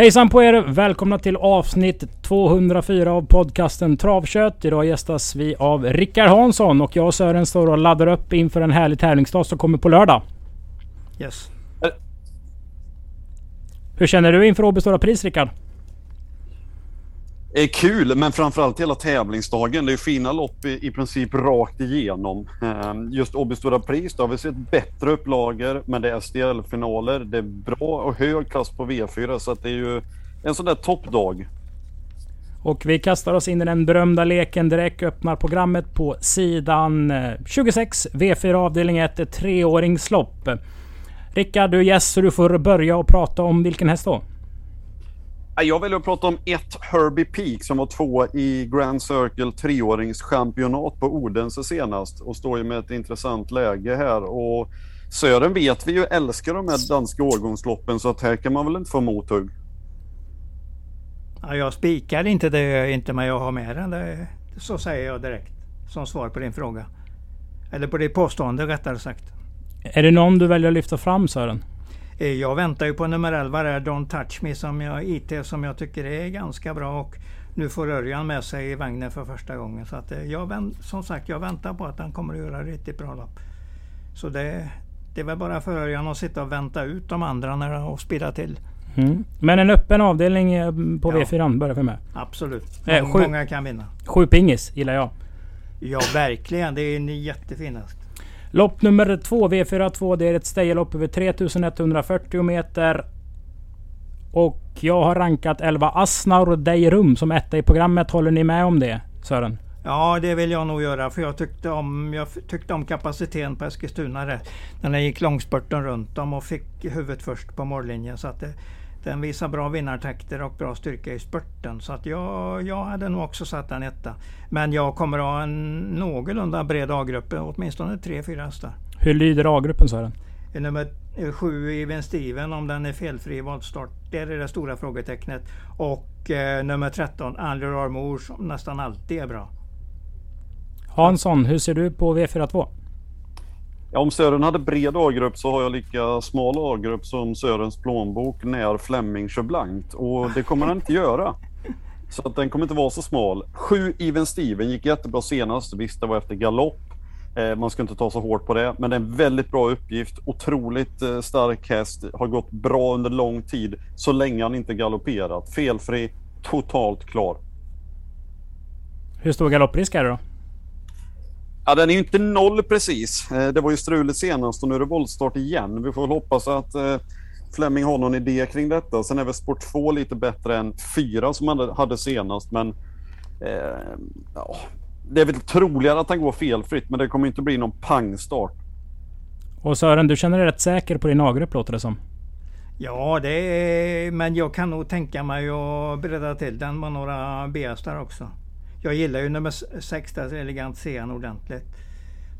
Hejsan på er! Välkomna till avsnitt 204 av podcasten Travkött. Idag gästas vi av Rickard Hansson och jag och Sören står och laddar upp inför en härlig tävlingsdag som kommer på lördag. Yes. Hur känner du inför Åby Stora Pris Rickard? Är kul, men framförallt hela tävlingsdagen. Det är fina lopp i, i princip rakt igenom. Ehm, just Åby Stora Pris, då har vi sett bättre upplagor, men det är SDL-finaler. Det är bra och hög klass på V4, så att det är ju en sån där toppdag. Och vi kastar oss in i den berömda leken direkt. Öppnar programmet på sidan eh, 26, V4 avdelning 1, ett treåringslopp. Rickard, du är gäst så du får börja och prata om vilken häst då? Jag väljer att prata om ett Herbie Peak som var två i Grand Circle treåringschampionat på Odense senast och står ju med ett intressant läge här. Och Sören vet vi ju älskar de här danska årgångsloppen så att här kan man väl inte få mothugg. Ja, jag spikar inte det inte men jag har med den. Det, så säger jag direkt som svar på din fråga. Eller på ditt påstående rättare sagt. Är det någon du väljer att lyfta fram Sören? Eh, jag väntar ju på nummer 11 där, Don't Touch Me, som jag, IT som jag tycker är ganska bra. Och nu får Örjan med sig i vagnen för första gången. Så att eh, jag, som sagt, jag väntar på att han kommer att göra riktigt bra lopp. Så det, det är väl bara för Örjan att sitta och vänta ut de andra när och spira till. Mm. Men en öppen avdelning eh, på ja. V4 börjar vi med. Absolut. Eh, sju, Många kan vinna. Sju pingis gillar jag. Ja, verkligen. Det är en jättefin häst. Lopp nummer två, V42. Det är ett staylopp över 3140 meter. Och jag har rankat 11 Asnaur Deirum som etta i programmet. Håller ni med om det Sören? Ja, det vill jag nog göra. För jag tyckte om, jag tyckte om kapaciteten på Eskilstuna. När den gick långspurten runt dem och fick huvudet först på mållinjen. Så att det, den visar bra vinnartakter och bra styrka i spurten. Så att jag, jag hade nog också satt den etta. Men jag kommer ha en någorlunda bred A-grupp, åtminstone tre, fyra hästar. Hur lyder A-gruppen Sören? Nummer sju i Even Steven om den är felfri i voltstart. Det är det stora frågetecknet. Och eh, nummer 13 Andrew Armour som nästan alltid är bra. Hansson, hur ser du på V42? Ja, om Sören hade bred A-grupp så har jag lika smal A-grupp som Sörens plånbok när Flemming kör blankt. Och det kommer han inte göra. Så att den kommer inte vara så smal. Sju Even Steven gick jättebra senast. Visst, det var efter galopp. Eh, man ska inte ta så hårt på det, men det är en väldigt bra uppgift. Otroligt eh, stark häst. Har gått bra under lång tid, så länge han inte galopperat. Felfri, totalt klar. Hur stor galopprisk är det då? Ja, den är ju inte noll precis. Eh, det var ju struligt senast och nu är det voltstart igen. Vi får väl hoppas att eh, Fleming har någon idé kring detta. Sen är väl sport 2 lite bättre än 4 som han hade senast. Men eh, ja, det är väl troligare att han går felfritt, men det kommer inte bli någon pangstart. Och Sören, du känner dig rätt säker på din A-grupp låter det som. Ja, det är, men jag kan nog tänka mig att bredda till den med några B-hästar också. Jag gillar ju nummer 6 där, Elegant CN ordentligt.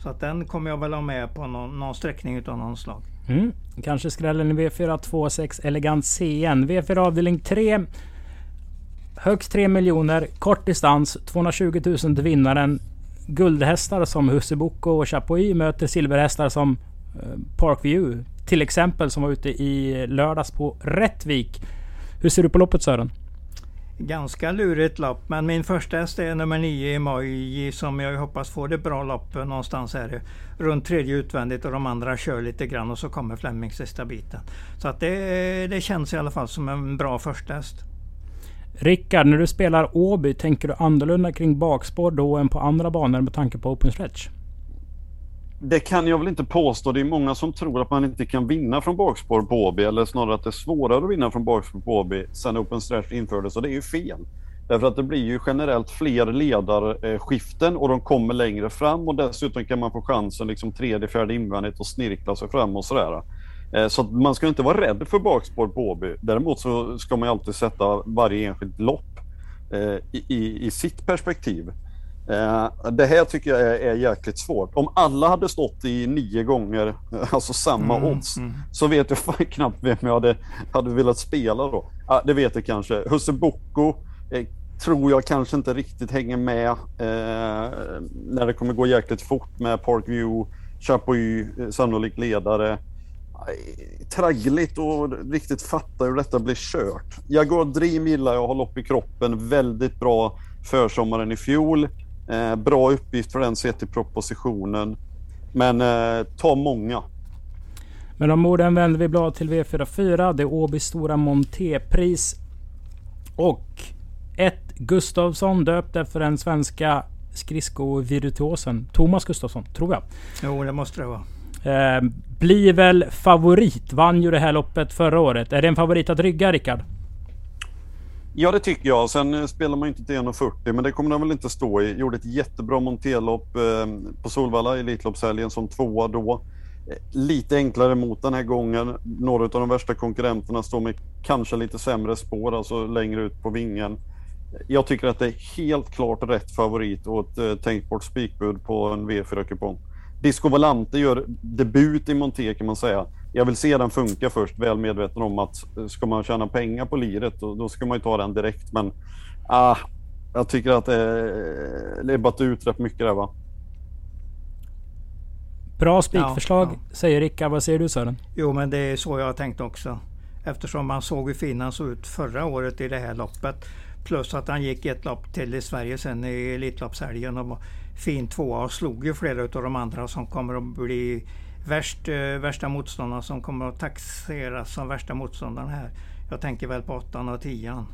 Så att den kommer jag väl ha med på någon, någon sträckning utav någon slag. Mm. Kanske skrällen i V426 Elegant CN. V4 avdelning 3. Högst 3 miljoner, kort distans, 220 000 till vinnaren. Guldhästar som Husseboko och Chapuis möter silverhästar som eh, Parkview. Till exempel som var ute i lördags på Rättvik. Hur ser du på loppet Sören? Ganska lurigt lopp. Men min första häst är nummer 9 i Moji som jag hoppas får det bra lopp någonstans här runt tredje utvändigt och de andra kör lite grann och så kommer Flemming sista biten. Så att det, det känns i alla fall som en bra första häst. Rickard, när du spelar Åby, tänker du annorlunda kring bakspår då än på andra banor med tanke på open stretch? Det kan jag väl inte påstå. Det är många som tror att man inte kan vinna från bakspår på Åby, eller snarare att det är svårare att vinna från bakspår på Åby sen Open Stretch infördes, och det är ju fel. Därför att det blir ju generellt fler ledarskiften och de kommer längre fram och dessutom kan man få chansen liksom tredje, fjärde invändigt och snirkla sig fram och sådär. Eh, så man ska inte vara rädd för bakspår på Åby. Däremot så ska man ju alltid sätta varje enskilt lopp eh, i, i, i sitt perspektiv. Eh, det här tycker jag är, är jäkligt svårt. Om alla hade stått i nio gånger, alltså samma mm, odds, mm. så vet jag fan knappt vem jag hade, hade velat spela då. Ah, det vet jag kanske. Husse Bocco eh, tror jag kanske inte riktigt hänger med eh, när det kommer gå jäkligt fort med Parkview, Chapuis, eh, sannolik ledare. traggligt och riktigt fatta hur detta blir kört. Jaguar Dream gillar jag, har lopp i kroppen, väldigt bra försommaren i fjol. Eh, bra uppgift för den sett till propositionen. Men eh, ta många. Med de orden vänder vi blad till V44. Det är Åbys stora Montépris. Och ett Gustavsson döpt efter den svenska skridskovirtuosen Thomas Gustavsson, tror jag. Jo, det måste det vara. Eh, blir väl favorit. Vann ju det här loppet förra året. Är det en favorit att rygga, Rickard? Ja, det tycker jag. Sen eh, spelar man inte till 1,40 men det kommer den väl inte stå i. Gjorde ett jättebra monterlopp eh, på Solvalla i Elitloppshelgen som tvåa då. Eh, lite enklare mot den här gången. Några av de värsta konkurrenterna står med kanske lite sämre spår, alltså längre ut på vingen. Jag tycker att det är helt klart rätt favorit och ett tänkbart spikbud på en V4-kupong. Disco Volante gör debut i Monté kan man säga. Jag vill se den funka först, väl medveten om att eh, ska man tjäna pengar på liret då, då ska man ju ta den direkt. Men ah, jag tycker att det är bara ut rätt mycket där va. Bra spikförslag ja, ja. säger Rickard. Vad säger du Sören? Jo men det är så jag har tänkt också. Eftersom man såg hur fin han såg ut förra året i det här loppet. Plus att han gick ett lopp till i Sverige sen i Elitloppshelgen och var fin tvåa och slog ju flera av de andra som kommer att bli värst, eh, värsta motståndarna som kommer att taxeras som värsta motståndarna här. Jag tänker väl på åttan och tian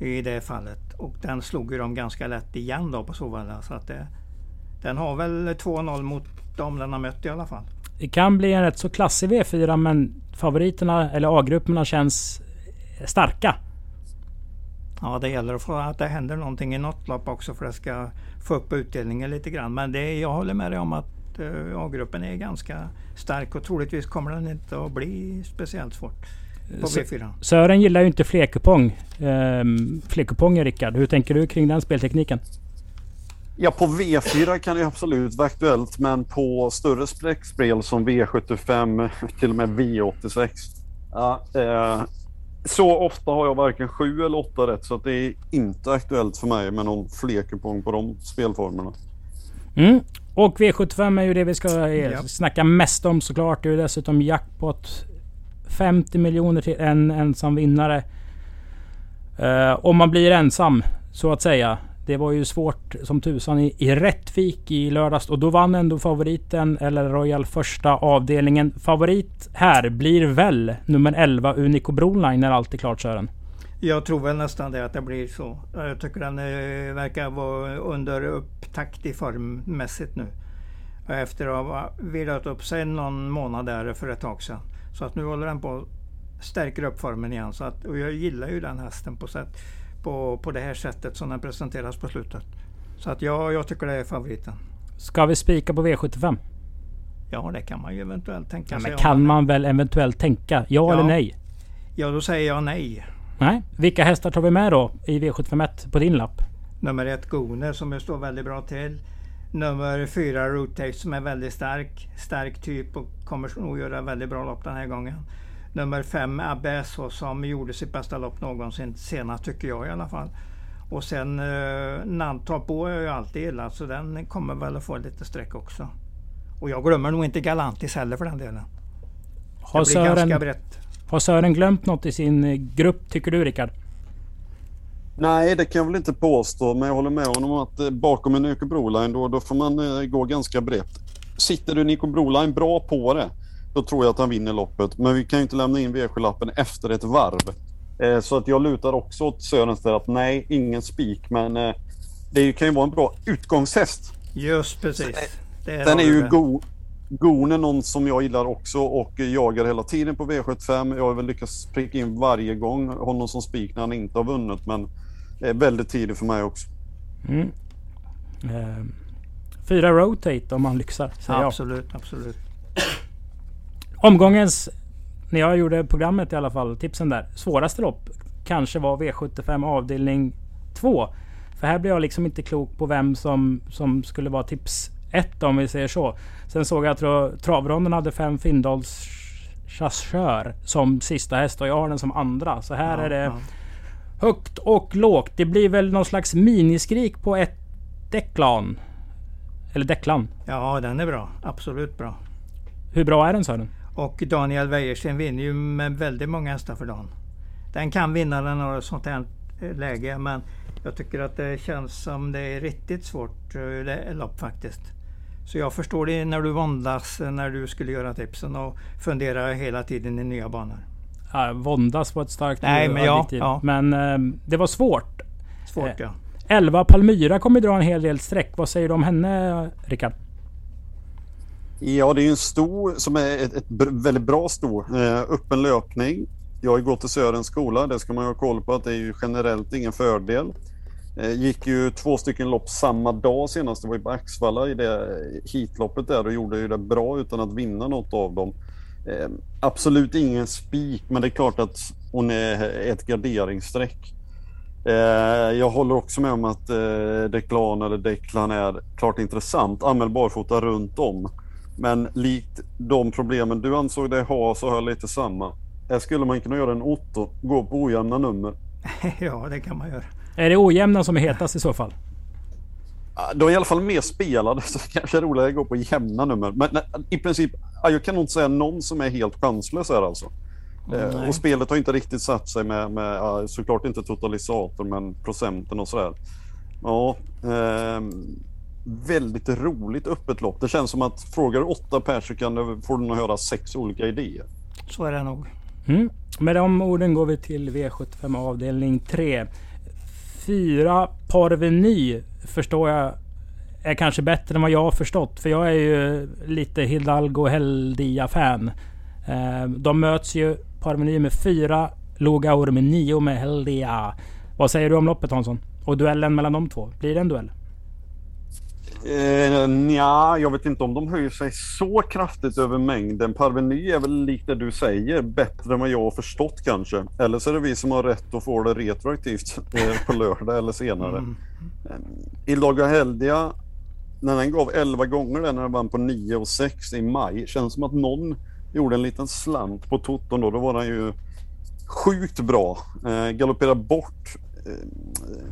i det fallet. Och den slog ju de ganska lätt igen då på Sovalla. Så att det, den har väl 2-0 mot dem den har mött i alla fall. Det kan bli en rätt så klassig V4 men favoriterna eller A-grupperna känns starka. Ja, det gäller att, få, att det händer någonting i något lopp också för att det ska få upp utdelningen lite grann. Men det, jag håller med dig om att uh, A-gruppen är ganska stark och troligtvis kommer den inte att bli speciellt svårt på V4. Sören gillar ju inte flerkupong. Um, flerkuponger Rickard. Hur tänker du kring den speltekniken? Ja, på V4 kan det absolut vara aktuellt, men på större spräckspel som V75, till och med V86. Ja, eh, så ofta har jag varken sju eller åtta rätt, så att det är inte aktuellt för mig med någon flerkupong på de spelformerna. Mm. Och V75 är ju det vi ska ja. snacka mest om såklart. Det är dessutom jackpot 50 miljoner till en ensam vinnare. Uh, om man blir ensam, så att säga. Det var ju svårt som tusan i, i Rättvik i lördags och då vann ändå favoriten, eller Royal första avdelningen. Favorit här blir väl nummer 11 Unico Broline när allt är klart Sören? Jag tror väl nästan det att det blir så. Jag tycker den eh, verkar vara under upptakt i formmässigt nu. Efter att ha vilat upp sig någon månad där för ett tag sedan. Så att nu håller den på att stärka upp formen igen. Så att, och jag gillar ju den hästen på sätt på, på det här sättet som den presenteras på slutet. Så att jag, jag tycker det är favoriten. Ska vi spika på V75? Ja, det kan man ju eventuellt tänka ja, sig. Men kan man väl eventuellt tänka? Ja, ja, eller nej? Ja, då säger jag nej. Nej. Vilka hästar tar vi med då i V751 på din lapp? Nummer ett Goner som jag står väldigt bra till. Nummer fyra Rotate som är väldigt stark. Stark typ och kommer nog göra väldigt bra lopp den här gången nummer fem Abesso som gjorde sitt bästa lopp någonsin senast tycker jag i alla fall. Och sen eh, Nantorp är jag ju alltid gillat så den kommer väl att få lite streck också. Och jag glömmer nog inte Galantis heller för den delen. Har det blir Sören, ganska brett. Har Sören glömt något i sin eh, grupp tycker du Rickard? Nej, det kan jag väl inte påstå, men jag håller med honom om att eh, bakom en Nico Broline då, då får man eh, gå ganska brett. Sitter du Nico Broline bra på det, då tror jag att han vinner loppet. Men vi kan ju inte lämna in V7-lappen efter ett varv. Eh, så att jag lutar också åt Sörens där att nej, ingen spik. Men eh, det kan ju vara en bra utgångshäst. Just precis. Den är ju go Gon är någon som jag gillar också och jagar hela tiden på V75. Jag har väl lyckats pricka in varje gång honom som spik när han inte har vunnit. Men det är väldigt tidigt för mig också. Mm. Eh, fyra rotate om man lyxar. Absolut, jag. absolut. Omgångens, när jag gjorde programmet i alla fall, tipsen där. Svåraste lopp kanske var V75 avdelning 2. För här blev jag liksom inte klok på vem som, som skulle vara tips 1 om vi säger så. Sen såg jag att travronden hade fem Findals chassör som sista häst och jag har den som andra. Så här ja, är det ja. högt och lågt. Det blir väl någon slags miniskrik på ett Deklan. Eller Deklan. Ja, den är bra. Absolut bra. Hur bra är den Sören? Och Daniel Wäjersten vinner ju med väldigt många hästar för dagen. Den kan vinna den har ett sånt här läge men jag tycker att det känns som det är riktigt svårt eh, lopp faktiskt. Så jag förstår det när du våndas när du skulle göra tipsen och fundera hela tiden i nya banor. Ja, våndas var ett starkt Nej, men ja, ja. Men eh, det var svårt. Svårt ja. 11 Palmyra kommer dra en hel del streck. Vad säger du om henne Rickard? Ja, det är en sto som är ett, ett väldigt bra sto. Eh, öppen löpning. Jag har gått i Sörens skola. Det ska man ha koll på att det är ju generellt ingen fördel. Eh, gick ju två stycken lopp samma dag senast. Det var ju på Axvalla i det hitloppet där och gjorde ju det bra utan att vinna något av dem. Eh, absolut ingen spik, men det är klart att hon är ett garderingsstreck. Eh, jag håller också med om att eh, Declan eller Declan är klart intressant. använd barfota runt om. Men likt de problemen du ansåg dig ha så har jag lite samma. Här skulle man kunna göra en Otto, gå på ojämna nummer. ja, det kan man göra. Är det ojämna som är hetast i så fall? De är i alla fall mer spelade, så det kanske är roligare att gå på jämna nummer. Men nej, i princip, jag kan nog inte säga någon som är helt chanslös här alltså. Mm, och spelet har inte riktigt satt sig med, med såklart inte totalisator, men procenten och sådär. Ja, eh, väldigt roligt öppet lopp. Det känns som att frågar du åtta personer kan får du nog höra sex olika idéer. Så är det nog. Mm. Med de orden går vi till V75 avdelning 3. Fyra Parveny förstår jag är kanske bättre än vad jag har förstått. För jag är ju lite Hidalgo Heldia-fan. Eh, de möts ju Parveny med fyra, Logaur med nio med Heldia. Vad säger du om loppet Hansson? Och duellen mellan de två? Blir det en duell? Eh, nja, jag vet inte om de höjer sig så kraftigt över mängden. Parveny är väl likt det du säger, bättre än vad jag har förstått kanske. Eller så är det vi som har rätt att få det retroaktivt eh, på lördag eller senare. Mm. Eh, Ildaga Heldia, när den gav 11 gånger den när den vann på 9 och 6 i maj, känns som att någon gjorde en liten slant på toton då. Då var den ju sjukt bra. Eh, galopperade bort eh,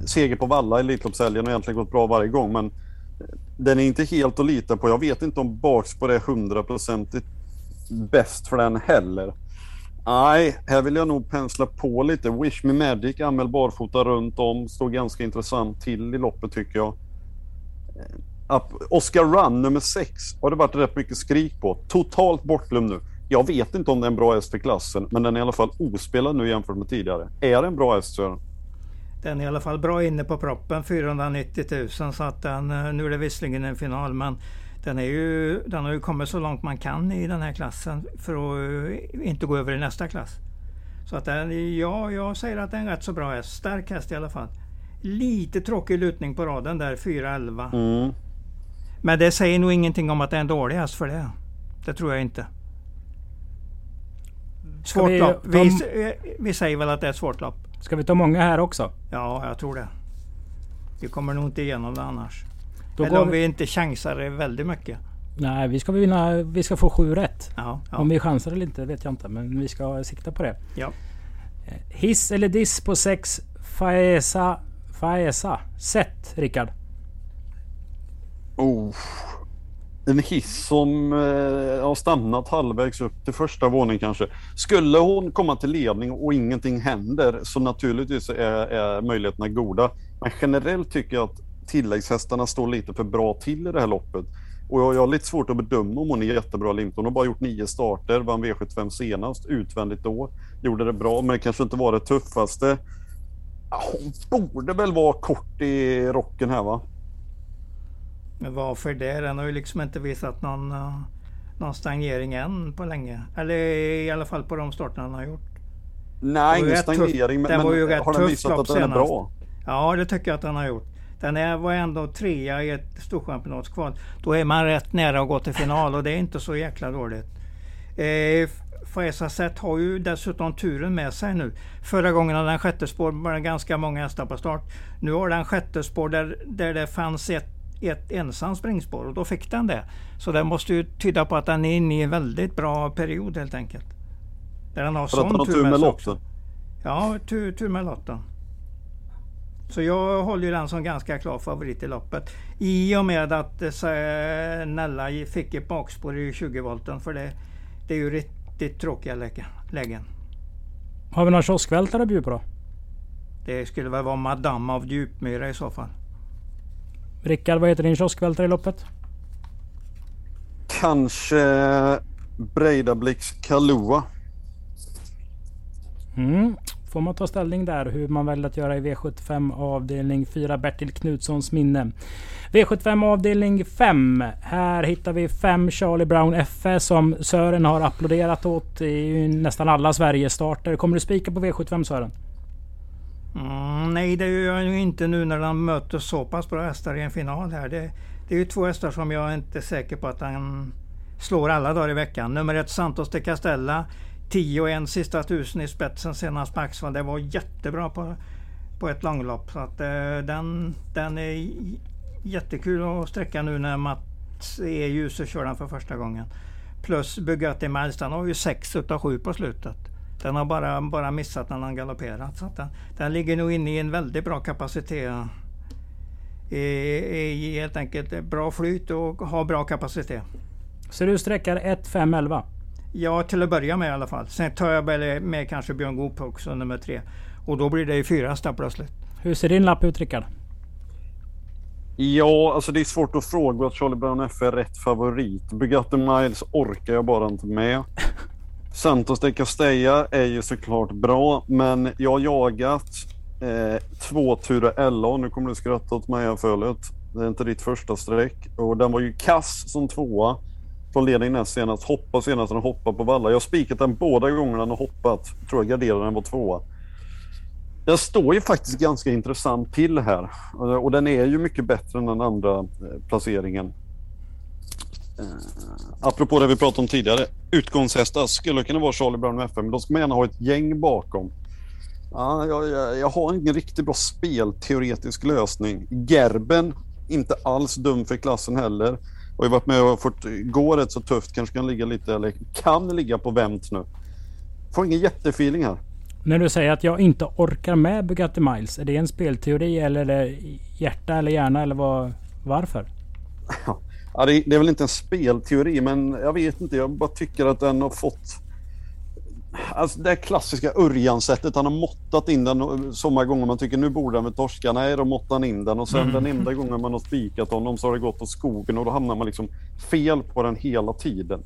seger på Valla i Elitloppshelgen och egentligen gått bra varje gång. Men den är inte helt att lita på. Jag vet inte om bakspår är hundraprocentigt bäst för den heller. Nej, här vill jag nog pensla på lite. Wish Me Magic, anmäl barfota runt om, står ganska intressant till i loppet tycker jag. Eh, Oscar Run nummer 6 har det varit rätt mycket skrik på. Totalt bortglömd nu. Jag vet inte om det är en bra häst för klassen, men den är i alla fall ospelad nu jämfört med tidigare. Är det en bra häst Sören? Den är i alla fall bra inne på proppen, 490 000. Så att den, eh, nu är det visserligen en final, men den, är ju, den har ju kommit så långt man kan i den här klassen för att eh, inte gå över i nästa klass. Så att den, ja, jag säger att det är en rätt så bra häst. Stark häst i alla fall. Lite tråkig lutning på raden där, 4-11. Mm. Men det säger nog ingenting om att det är en dålig häst för det. Det tror jag inte. Svårt vi, lopp. Vi, eh, vi säger väl att det är ett svårt lopp. Ska vi ta många här också? Ja, jag tror det. Vi kommer nog inte igenom det annars. Då Eller om vi... vi inte chansar väldigt mycket. Nej, vi ska vinna. Vi ska få sju rätt. Ja, ja. Om vi chansar eller inte vet jag inte, men vi ska sikta på det. Ja. Eh, hiss eller diss på sex Faesa. Faesa. Sätt, Rickard. Oh en hiss som eh, har stannat halvvägs upp till första våningen kanske. Skulle hon komma till ledning och ingenting händer så naturligtvis är, är möjligheterna goda. Men generellt tycker jag att tilläggshästarna står lite för bra till i det här loppet. Och jag, jag har lite svårt att bedöma om hon är jättebra eller inte. Hon har bara gjort nio starter, vann V75 senast, utvändigt då. Gjorde det bra, men det kanske inte var det tuffaste. Hon borde väl vara kort i rocken här va? Men varför det? Den har ju liksom inte visat någon, uh, någon stagnering än på länge. Eller i alla fall på de starterna han har gjort. Nej, ingen stagnering. Men, var ju har den visat att den är bra? Ja, det tycker jag att den har gjort. Den är, var ändå trea i ett storchampionatskval. Då är man rätt nära att gå till final och det är inte så jäkla dåligt. Eh, Faesaset har ju dessutom turen med sig nu. Förra gången hade den sjätte spår var det ganska många hästar på start. Nu har den sjätte spår där, där det fanns ett ett ensam springspår och då fick den det. Så det måste ju tyda på att den är inne i en väldigt bra period helt enkelt. Där den har För sån tur med lotten? Ja, tur, tur med lotten. Så jag håller ju den som ganska klar favorit i loppet. I och med att eh, Nella fick ett bakspår i 20 volten. För det, det är ju riktigt tråkiga lägen. Har vi några kioskvältare att bjuda på då? Det skulle väl vara Madame av Djupmyra i så fall. Rickard, vad heter din kioskvältare i loppet? Kanske Breidablix Kalua. Mm. Får man ta ställning där hur man väljer att göra i V75 avdelning 4 Bertil Knutssons minne. V75 avdelning 5. Här hittar vi 5 Charlie Brown FS som Sören har applåderat åt i nästan alla Sverigestarter. Kommer du spika på V75 Sören? Mm, nej, det gör jag ju inte nu när han möter så pass bra hästar i en final här. Det, det är ju två hästar som jag inte är säker på att han slår alla dagar i veckan. Nummer ett Santos de Castella. 10 och en sista tusen i spetsen senast på Axvall. Det var jättebra på, på ett långlopp. Så att, eh, den, den är jättekul att sträcka nu när Mats e. är ljus och kör den för första gången. Plus Bugatti Miles, den har ju 6 utav 7 på slutet. Den har bara, bara missat när han galopperat. Så den, den ligger nog inne i en väldigt bra kapacitet. I, i helt enkelt bra flyt och har bra kapacitet. Så du sträckar 1, 5, 11? Ja, till att börja med i alla fall. Sen tar jag väl med kanske Björn Goop också, nummer tre. Och då blir det ju fyra hästar plötsligt. Hur ser din lapp ut Rickard? Ja, alltså det är svårt att fråga att Charlie Brown F är rätt favorit. Bugatti Miles orkar jag bara inte med. Santos de Castella är ju såklart bra, men jag har jagat eh, två Ture LA. Nu kommer du skratta åt mig här fölet. Det är inte ditt första streck. Och den var ju kass som tvåa från ledning näst senast. Hoppa senast den hoppade på valla. Jag har spikat den båda gångerna den har hoppat. Tror jag garderade den var tvåa. Den står ju faktiskt ganska intressant till här och den är ju mycket bättre än den andra eh, placeringen. Uh, apropå det vi pratade om tidigare. Utgångshästar skulle kunna vara Charlie Brown FM, men då ska man gärna ha ett gäng bakom. Ja, jag, jag, jag har ingen riktigt bra spelteoretisk lösning. Gerben, inte alls dum för klassen heller. Och har varit med och fått gå rätt så tufft. Kanske kan ligga lite, eller kan ligga på vänt nu. Får ingen jättefeeling här. När du säger att jag inte orkar med Bugatti Miles. Är det en spelteori eller är det hjärta eller hjärna eller vad, varför? Ja, det, det är väl inte en spelteori men jag vet inte. Jag bara tycker att den har fått Alltså det klassiska Örjan-sättet. Han har måttat in den så många gånger man tycker nu borde han väl torska. Nej, då måttar han in den och sen mm. den enda gången man har spikat honom så har det gått åt skogen och då hamnar man liksom fel på den hela tiden.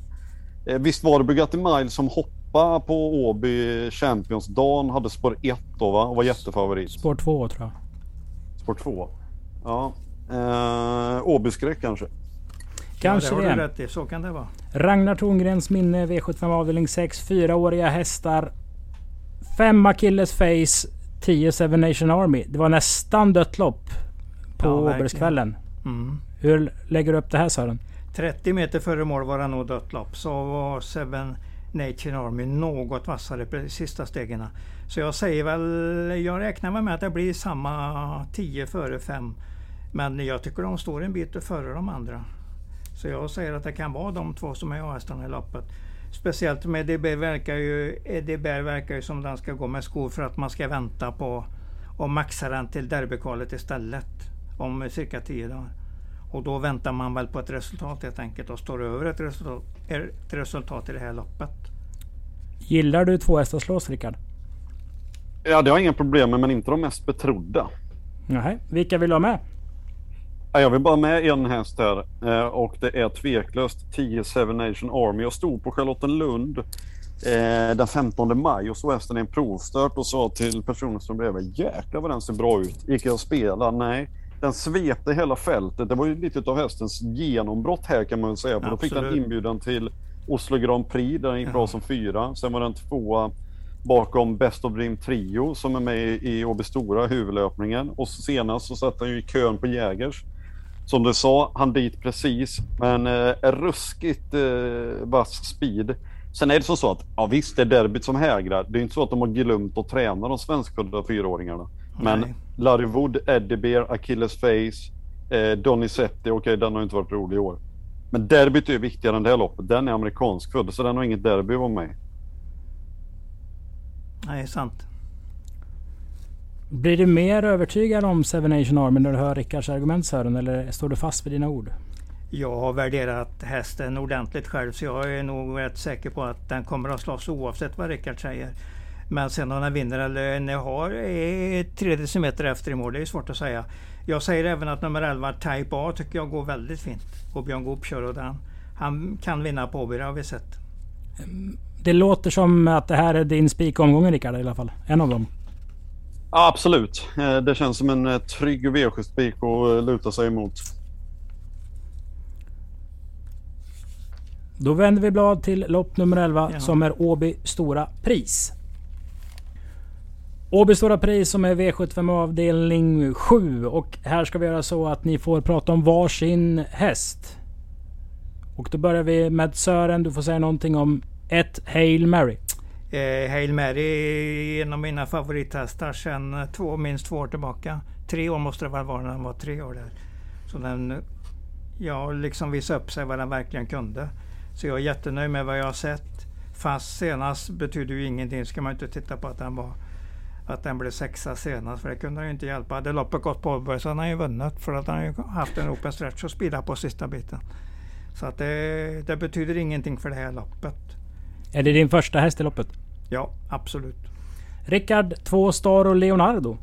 Eh, visst var det Bugatti Miles som hoppade på Åby Champions-dagen, hade spår 1 då va? Och var jättefavorit. Spår 2 tror jag. Spår 2? Ja. Eh, Åby-skräck kanske? Kanske ja, det. Har du rätt i. Så kan det vara. Ragnar Torngrens minne V75 avdelning 6. Fyraåriga hästar. 5 Achilles Face. 10 Seven Nation Army. Det var nästan dött lopp på ja, Åbergskvällen. Mm. Hur lägger du upp det här Sören? 30 meter före mål var det nog dött lopp. Så var Seven Nation Army något vassare på sista stegen. Så jag säger väl, jag räknar med att det blir samma 10 före 5. Men jag tycker de står en bit före de andra. Så jag säger att det kan vara de två som är A-hästarna i loppet. Speciellt med DB verkar ju, DB verkar ju som den ska gå med skor för att man ska vänta på och maxa den till derbykvalet istället om cirka 10 dagar. Och då väntar man väl på ett resultat helt enkelt och står över ett resultat, ett resultat i det här loppet. Gillar du tvåhästarslås Rickard? Ja, det har jag inga problem med, men inte de mest betrodda. Nej, vilka vill du ha med? Jag vill bara med en häst här eh, och det är tveklöst 10 Seven Nation Army. Jag stod på Charlottenlund eh, den 15 maj och såg hästen i en provstart och sa till personen som bredvid Jäklar vad den ser bra ut. Gick jag och spelade? Nej. Den svepte hela fältet. Det var ju lite av hästens genombrott här kan man säga. För då fick den inbjudan till Oslo Grand Prix där den gick ja. bra som fyra. Sen var den tvåa bakom Best of Dream Trio som är med i Åby Stora huvudlöpningen. Och senast så satt han ju i kön på Jägers. Som du sa, han dit precis. Men eh, ruskigt eh, vass speed. Sen är det så att, ja visst det är derbyt som hägrar. Det är inte så att de har glömt att träna de svenskfödda fyraåringarna. Men Nej. Larry Wood, Eddie Bear, Achilles Face, eh, Donizetti, okej okay, den har inte varit rolig i år. Men derbyt är viktigare än det här loppet. Den är amerikansk född så den har inget derby att vara med Nej, sant. Blir du mer övertygad om Seven Nation Army när du hör Rickards argument Sören, eller står du fast vid dina ord? Jag har värderat hästen ordentligt själv så jag är nog rätt säker på att den kommer att slåss oavsett vad Rickard säger. Men sen om den vinner eller när har är tre decimeter efter i mål, det är svårt att säga. Jag säger även att nummer 11 Type A tycker jag går väldigt fint. Och Björn Goop kör och den. Han kan vinna på Åby, det har vi sett. Det låter som att det här är din spikomgång Rickard i alla fall. En av dem. Ja, absolut. Eh, det känns som en eh, trygg V7-spik att eh, luta sig emot. Då vänder vi blad till lopp nummer 11 Ja. som är Åby Stora Pris. Åby Stora Pris som är V75 avdelning 7 och här ska vi göra så att ni får prata om varsin häst. Och då börjar vi med Sören. Du får säga någonting om ett Hail Mary. Eh, Hail Mary är en av mina favorithästar sedan två, minst två år tillbaka. Tre år måste det väl vara när den var tre år där. Så den ja, liksom visade upp sig vad den verkligen kunde. Så jag är jättenöjd med vad jag har sett. Fast senast betyder ju ingenting. Ska man inte titta på att den var att den blev sexa senast, för det kunde han ju inte hjälpa. Hade loppet gått på så hade han ju vunnit för att han ju haft en open stretch och spida på sista biten. Så att det, det betyder ingenting för det här loppet. Är det din första häst i loppet? Ja, absolut. Rickard, två Star och Leonardo.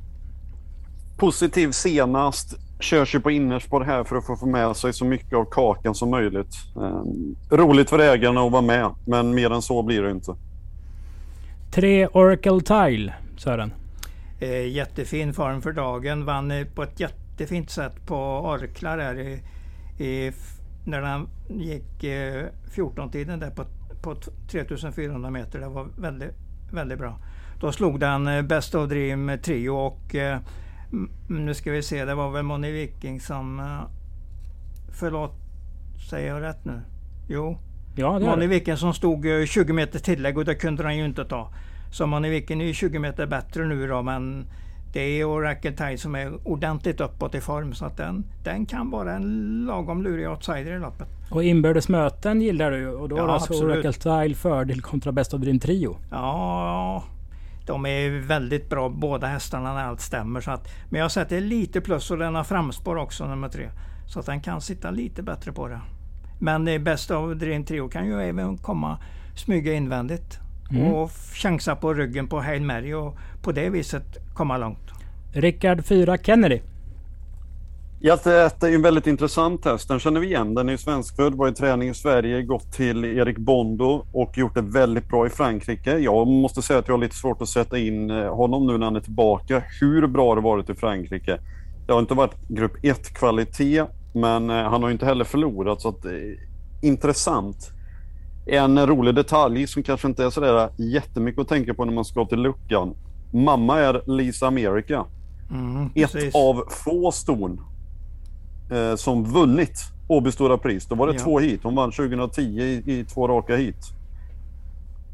Positiv senast. Körs ju på innerspår här för att få med sig så mycket av kakan som möjligt. Eh, roligt för ägarna att vara med, men mer än så blir det inte. Tre Oracle Tile, Sören. Eh, jättefin form för dagen. Vann eh, på ett jättefint sätt på Orkla där i, i, när den gick eh, 14-tiden där på, på t- 3400 meter. Det var väldigt, väldigt bra. Då slog den eh, Best of Dream Trio och eh, nu ska vi se, det var väl Moni Viking som... Eh, förlåt, säger jag rätt nu? Jo, Ja, det Moni. Viking som stod eh, 20 meter tillägg och det kunde han ju inte ta. Så Moni Viking är ju 20 meter bättre nu då men det är Oracle Tide som är ordentligt uppåt i form så att den, den kan vara en lagom lurig outsider i loppet. Och inbördes möten gillar du. Och då Ja, har alltså absolut. Oracle Tile fördel kontra Best of Dream Trio. Ja, de är väldigt bra båda hästarna när allt stämmer. Så att, men jag är lite plus och den har framspår också nummer tre. Så att den kan sitta lite bättre på det. Men eh, Best of Dream Trio kan ju även komma smyga invändigt. Mm. Och chansa på ryggen på Hail Mary och på det viset komma långt. Rickard 4 Kennedy. Ja, det är ju en väldigt intressant häst. Den känner vi igen. Den är svenskfödd, var i träning i Sverige, gått till Erik Bondo och gjort det väldigt bra i Frankrike. Jag måste säga att jag har lite svårt att sätta in eh, honom nu när han är tillbaka. Hur bra det varit i Frankrike. Det har inte varit grupp 1-kvalitet, men eh, han har inte heller förlorat. Så att, eh, intressant. En rolig detalj som kanske inte är sådär jättemycket att tänka på när man ska till luckan. Mamma är Lisa America. Mm, Ett av få ston eh, som vunnit Åby Stora Pris. Då var det Ja. två hit. Hon vann 2010 i, i två raka hit.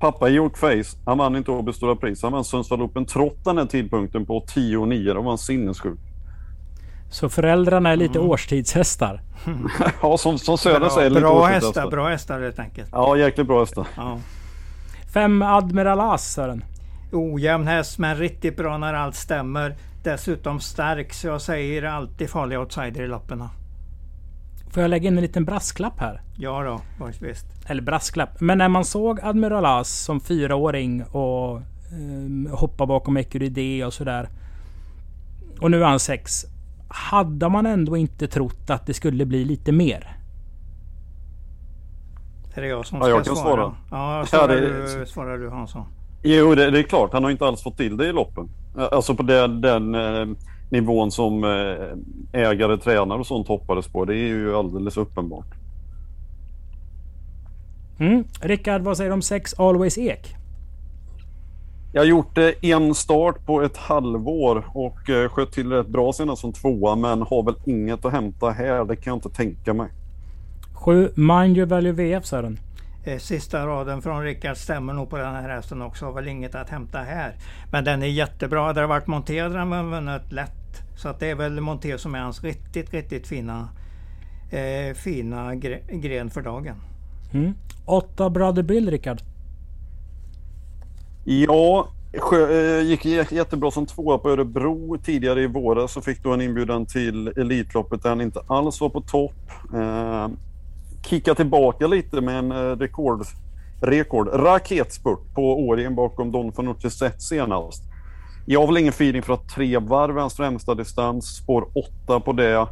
Pappa York Face, han vann inte Åby Stora Pris. Han vann Sundsvall Open trots den här tidpunkten på 10-9. Det var sinnessjuk. Så föräldrarna är lite Mm. årstidshästar. ja, som, som Söder bra, säger. bra åsikter. hästar, bra hästar helt enkelt. Ja, jäkligt bra hästar. Ja. Fem Admiral As Sören. Ojämn häst men riktigt bra när allt stämmer. Dessutom stark så jag säger alltid farlig outsider i loppen. Får jag lägga in en liten brasklapp här? Ja då, visst. Eller brasklapp. Men när man såg Admiral As som fyraåring och um, hoppa bakom Ecuride och sådär. Och nu är han sex. Hade man ändå inte trott att det skulle bli lite mer? Är det jag som Ja, ska jag kan svara? svara. Ja, svarar, Ja, det- du, svarar du Hansson. Jo, det, det är klart. Han har inte alls fått till det i loppen. Alltså på den, den eh, nivån som eh, ägare, tränare och sånt hoppades på. Det är ju alldeles uppenbart. Mm. Rickard, vad säger du om sex Always Ek? Jag har gjort en start på ett halvår och eh, sköt till rätt bra senast som tvåa men har väl inget att hämta här. Det kan jag inte tänka mig. Sju Mind Your Value VF Sören. Eh, Sista raden från Rickard stämmer nog på den här hästen också. Har väl inget att hämta här. Men den är jättebra. Hade det varit Monté hade den vunnit lätt. Så att det är väl Monté som är hans riktigt, riktigt fina, eh, fina gre gren för dagen. Mm. Åtta Brother Bill Rickard. Ja, eh, gick jättebra som tvåa på Örebro tidigare i våras så fick då en inbjudan till Elitloppet där han inte alls var på topp. Eh, kicka tillbaka lite med en eh, rekord, rekord raketspurt på Årjäng bakom Don Fanucci sett senast. Jag har väl ingen feeling för att tre varv är hans främsta distans, spår åtta på det.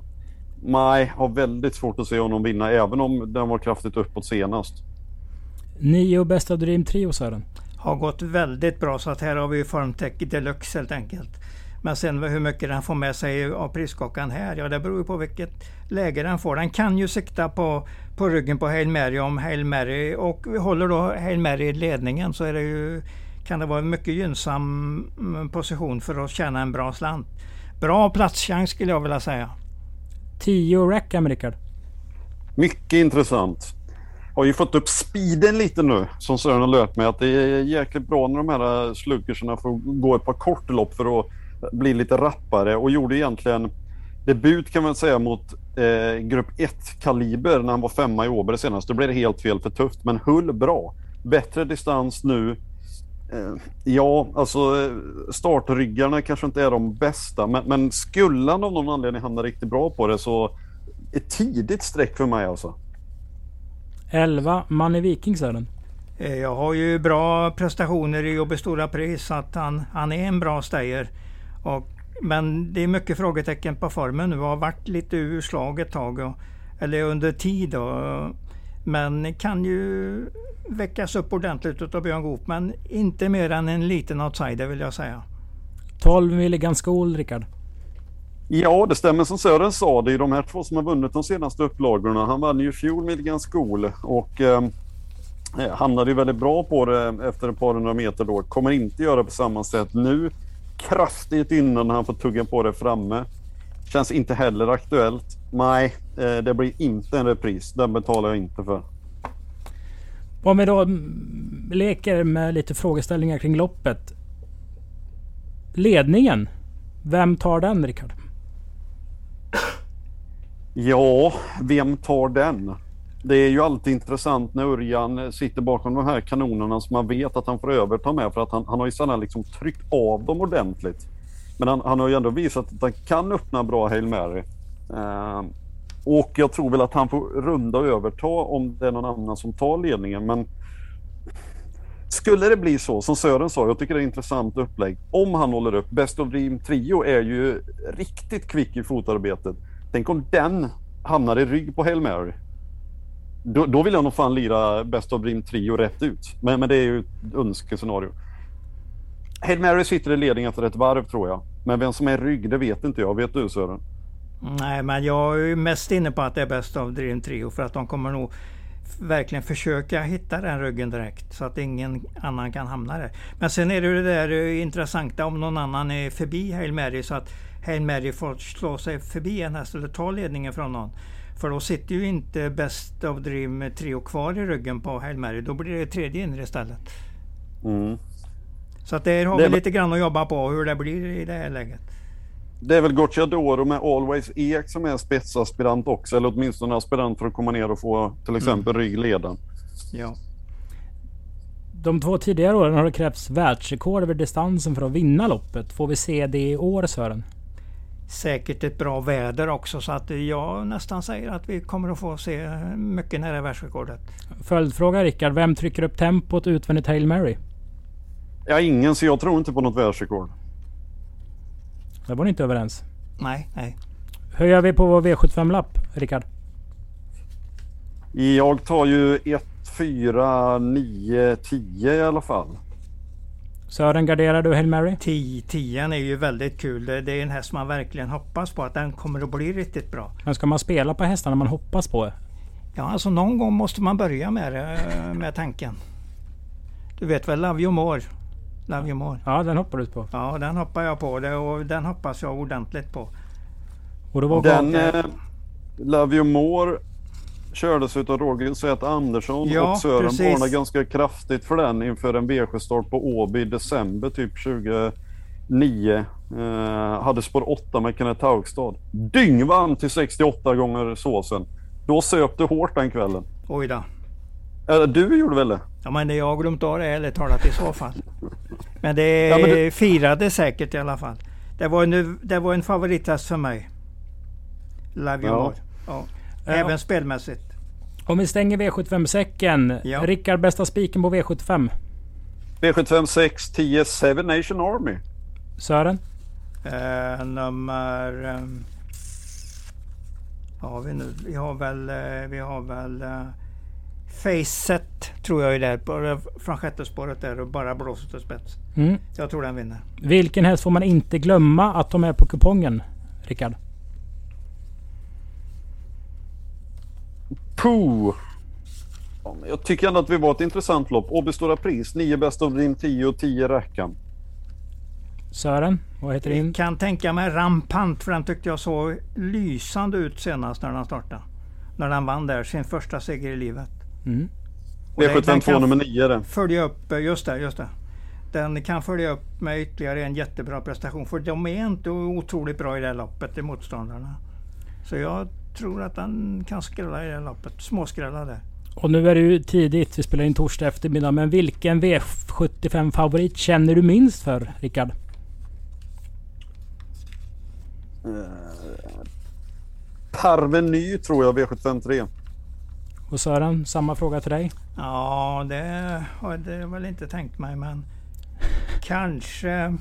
Nej, har väldigt svårt att se honom vinna även om den var kraftigt uppåt senast. Nio bästa Dream Trio Sören har gått väldigt bra så att här har vi Formtech deluxe helt enkelt. Men sen hur mycket den får med sig av priskockan här, ja det beror på vilket läge den får. Den kan ju sikta på, på ryggen på Hail Mary om Hail Mary och håller då Hail Mary i ledningen så är det ju, kan det vara en mycket gynnsam mm, position för att tjäna en bra slant. Bra platschans skulle jag vilja säga. 10 Rackham Rickard. Mycket intressant har ju fått upp speeden lite nu, som Sören har lärt mig. Att det är jäkligt bra när de här eh, slukerserna får gå ett par kortlopp för att bli lite rappare och gjorde egentligen debut kan man säga mot eh, grupp 1-kaliber när han var femma i Åberg senast. Då blev det helt fel för tufft, men höll bra. Bättre distans nu. Eh, ja, alltså eh, startryggarna kanske inte är de bästa, men, men skulle han av någon anledning hamna riktigt bra på det så ett tidigt streck för mig alltså. 11. Money Vikings är den. Eh, jag har ju bra prestationer i Jobbe Stora Pris så att han, han är en bra stayer. Och, men det är mycket frågetecken på formen nu. Har varit lite ur slag ett tag. Och, eller under tid. Och, men kan ju väckas upp ordentligt av Björn Goop. Men inte mer än en liten outsider vill jag säga. 12 Milligan Skol, Rickard. Ja, det stämmer som Sören sa. Det är de här två som har vunnit de senaste upplagorna. Han vann ju fjol Milligan School och ehm, eh, hamnade ju väldigt bra på det efter ett par hundra meter då. Kommer inte göra på samma sätt nu. Kraftigt innan han får tugga på det framme. Känns inte heller aktuellt. Nej, eh, det blir inte en repris. Den betalar jag inte för. Om vi då leker med lite frågeställningar kring loppet. Ledningen. Vem tar den, Rickard? Ja, vem tar den? Det är ju alltid intressant när Örjan sitter bakom de här kanonerna som man vet att han får överta med för att han, han har ju sedan liksom tryckt av dem ordentligt. Men han, han har ju ändå visat att han kan öppna bra Hail Mary. Eh, och jag tror väl att han får runda och överta om det är någon annan som tar ledningen. Men skulle det bli så, som Sören sa, jag tycker det är ett intressant upplägg. Om han håller upp, Best of Dream Trio är ju riktigt kvick i fotarbetet. Tänk om den hamnar i rygg på Hail Mary. Då, då vill jag nog fan lira Best of Dream Trio rätt ut. Men, men det är ju ett önskescenario. Hail Mary sitter i ledning efter ett varv tror jag. Men vem som är i rygg, det vet inte jag. Vet du Sören? Nej, men jag är mest inne på att det är Best of Dream Trio för att de kommer nog verkligen försöka hitta den ryggen direkt så att ingen annan kan hamna där. Men sen är det det där intressanta om någon annan är förbi Hail Mary så att Hail Mary får slå sig förbi en häst eller ta ledningen från någon. För då sitter ju inte Best of Dream Trio kvar i ryggen på Hail Mary. Då blir det tredje inre istället. Mm. Så att där har det vi lite grann att jobba på hur det blir i det här läget. Det är väl Gocciadoro med Always Ek som är spetsaspirant också, eller åtminstone aspirant för att komma ner och få till exempel mm. ryggleden. Ja. De två tidigare åren har det krävts världsrekord över distansen för att vinna loppet. Får vi se det i år Sören? Säkert ett bra väder också så att jag nästan säger att vi kommer att få se mycket nära världsrekordet. Följdfråga Rickard, vem trycker upp tempot utvändigt Hail Mary? Ja, ingen så jag tror inte på något världsrekord. Där var ni inte överens. Nej, nej. Hur gör vi på vår V75-lapp, Rickard? Jag tar ju 1, 4, 9, 10 i alla fall. Sören, garderar du Hail Mary? 10 är ju väldigt kul. Det, är en häst man verkligen hoppas på att den kommer att bli riktigt bra. Men ska man spela på hästarna man hoppas på? Ja, alltså någon gång måste man börja med, med tanken. Du vet väl Love You Love You More. Ja, den hoppar du på. Ja, den hoppar jag på det och den hoppas jag ordentligt på. Och det var den eh, Love You More kördes av Roger Zet Andersson ja, och Sören varnade ganska kraftigt för den inför en V7-start på Åby i december typ 2009. Eh, hade spår 8 med Kenneth Haugstad. Dyngvann till 68 gånger såsen. Då söp du hårt den kvällen. Oj då. Eller du gjorde väl det? Ja men det jag har glömt av det ärligt talat i så fall. Men det, Ja, men det- firade säkert i alla fall. Det var en, det var en favorithäst för mig. Live Ja. ja. ja. Även spelmässigt. Om vi stänger V75-säcken. Ja. Rickard, bästa spiken på V75? V75 6, 10, Seven Nation Army. Sören? Eh, nummer... ehm, ja, vi, nu, vi har väl... Eh, vi har väl... Eh, Facet tror jag är där på, från sjätte spåret där och bara blåser till spets. Mm. Jag tror den vinner. Vilken häst får man inte glömma att de är på kupongen? Rickard? Puh. Jag tycker ändå att vi var ett intressant lopp. Åby Stora Pris, 9 bäst av din 10 och 10 Rackham. Sören? Vad heter din? Kan tänka mig Rampant för den tyckte jag såg lysande ut senast när den startade. När den vann där, sin första seger i livet. Mm. Och den- den V75 2 kan nummer 9 det. Följa upp, eh, just det, just det. Den kan följa upp med ytterligare en jättebra prestation. För de är inte otroligt bra i det här loppet, i motståndarna. Så jag tror att den kan skrälla i det här loppet. Småskrälla där. Och nu är det ju tidigt. Vi spelar in torsdag eftermiddag. Men vilken V75-favorit känner du minst för, Rickard? Parveny tror jag V75 3. Och Sören, samma fråga till dig. Ja, det har jag väl inte tänkt mig, men kanske...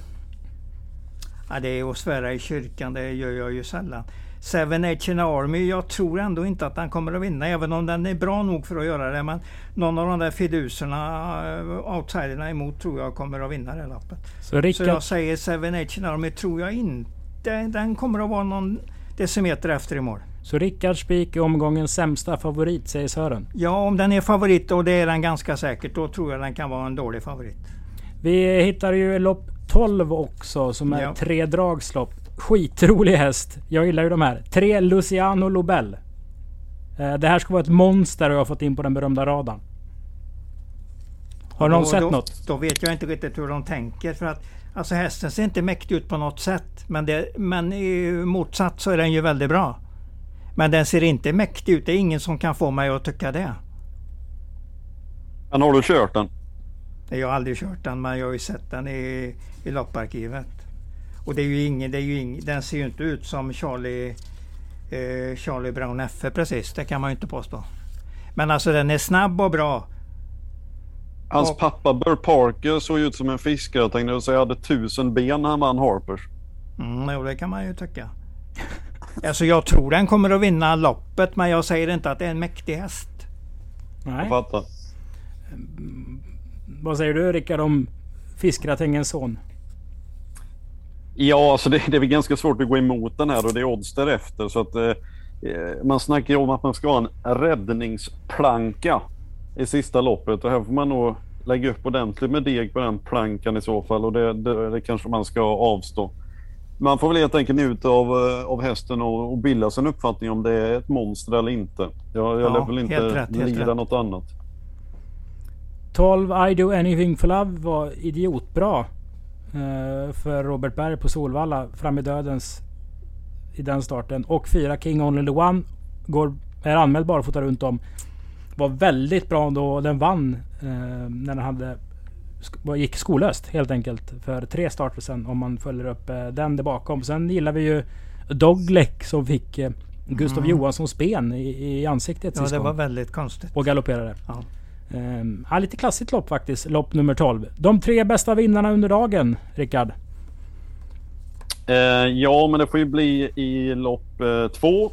Ja, det är att svära i kyrkan, det gör jag ju sällan. Seven Nation Army, jag tror ändå inte att den kommer att vinna, även om den är bra nog för att göra det. Men någon av de där fiduserna, eh, outsiderna emot, tror jag kommer att vinna det loppet. Så Så Rickard, jag säger Seven Nation Army, tror jag inte. Den kommer att vara någon decimeter efter i mål. Så Rickard Spik är omgångens sämsta favorit, säger Sören. Ja, om den är favorit, och det är den ganska säkert, då tror jag den kan vara en dålig favorit. Vi hittar ju lopp 12 också som är Ja. tre dragslopp. Skitrolig häst. Jag gillar ju de här. Tre Luciano Lobel. Eh, Det här ska vara ett monster och jag har fått in på den berömda radarn. Har någon sett då, något? Då vet jag inte riktigt hur de tänker. För att alltså hästen ser inte mäktig ut på något sätt. Men, det, men i motsatt så är den ju väldigt bra. Men den ser inte mäktig ut. Det är ingen som kan få mig att tycka det. Men har du kört den? Jag har aldrig kört den men jag har ju sett den i, i lopparkivet. Och det är ju ingen, det är ju ingen, den ser ju inte ut som Charlie, eh, Charlie Brown FF precis. Det kan man ju inte påstå. Men alltså den är snabb och bra. Hans Och- pappa Burr Parker såg ut som en fiskare. Jag tänkte säga hade tusen ben när han vann Harpers. Mm, jo, det kan man ju tycka. Alltså jag tror den kommer att vinna loppet men jag säger inte att det är en mäktig häst. Jag Nej. fattar. Vad säger du Rickard om Fiskgratängens son? Ja, alltså det, det är väl ganska svårt att gå emot den här och det är odds därefter. Så att, eh, eh, man snackar ju om att man ska ha en räddningsplanka i sista loppet och här får man nog lägga upp ordentligt med deg på den plankan i så fall och det, det, det kanske man ska avstå. Man får väl helt enkelt njuta av, eh, av hästen och, och bilda sig en uppfattning om det är ett monster eller inte. Jag, jag Ja, lär väl inte rätt, lida något annat. 12 I Do Anything For Love var idiotbra. eh, För Robert Berg på Solvalla fram i dödens i den starten. Och 4 King Only The One går, är anmäld barfota runt om. Var väldigt bra då den vann eh, när den hade gick skolöst helt enkelt. För tre starter sen om man följer upp eh, den där bakom. Sen gillar vi ju Dogleg som fick eh, Gustav Johanssons ben i, i ansiktet Ja, det var väldigt konstigt. Och galopperade. Ja. Um, ja, lite klassiskt lopp faktiskt. Lopp nummer 12. De tre bästa vinnarna under dagen, Rickard. Eh, ja, men det får ju bli i lopp eh, två.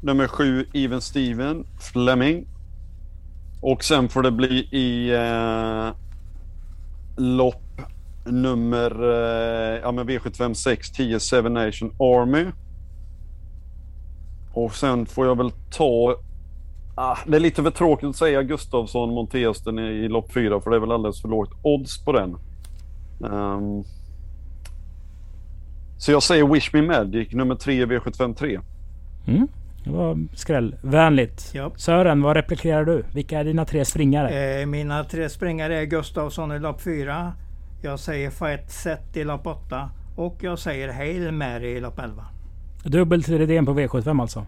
Nummer sju, Even Steven Fleming. Och sen får det bli i eh, lopp nummer eh, ja, men V75 6, 10, Seven Nation Army. Och sen får jag väl ta... Ah, det är lite för tråkigt att säga Gustavsson Montesten i, i lopp fyra för det är väl alldeles för lågt odds på den. Um, så jag säger Wish Me Magic nummer 3 V753. Mm. Det var skrällvänligt. Ja. Sören, vad replikerar du? Vilka är dina tre springare? Eh, mina tre springare är Gustavsson i lopp 4. Jag säger Fight Set i lopp 8. Och jag säger Hail Mary i lopp 11. Dubbelt till på V75 alltså.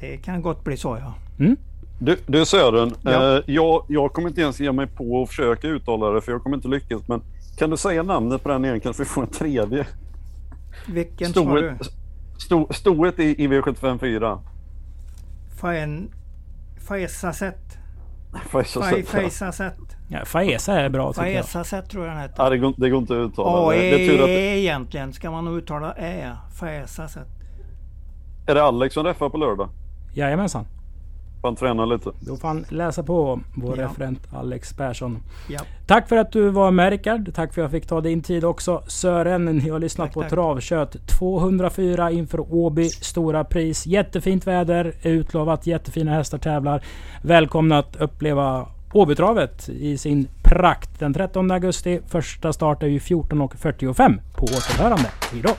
Det kan gott bli så ja. Mm. Du, du Sören, Ja. eh, jag, jag kommer inte ens ge mig på att försöka uttala det för jag kommer inte lyckas. Men Kan du säga namnet på den igen? Kanske vi får en tredje? Vilken sa du? Sto, stoet i, i V75 4. Faen... Faesaset. Faesaset. Ja, Faesa är bra tycker jag. Faesaset tror jag den heter. Ja, det, går, det går inte att uttala. A, Det, det är, tur att, E egentligen. Ska man nog uttala Ä? Faesaset. är det Alex som räffar på lördag? Jajamensan. Får han träna lite? Då får han läsa på vår Ja. referent Alex Persson. Ja. Tack för att du var med Rickard. Tack för att jag fick ta din tid också. Sören, ni har lyssnat Tack, på tack. Travkött 204 inför Åby Stora Pris. Jättefint väder, utlovat. Jättefina hästar tävlar. Välkomna att uppleva Åbytravet i sin prakt den 13 augusti. Första start är ju 14.45 på återhörande. Hejdå!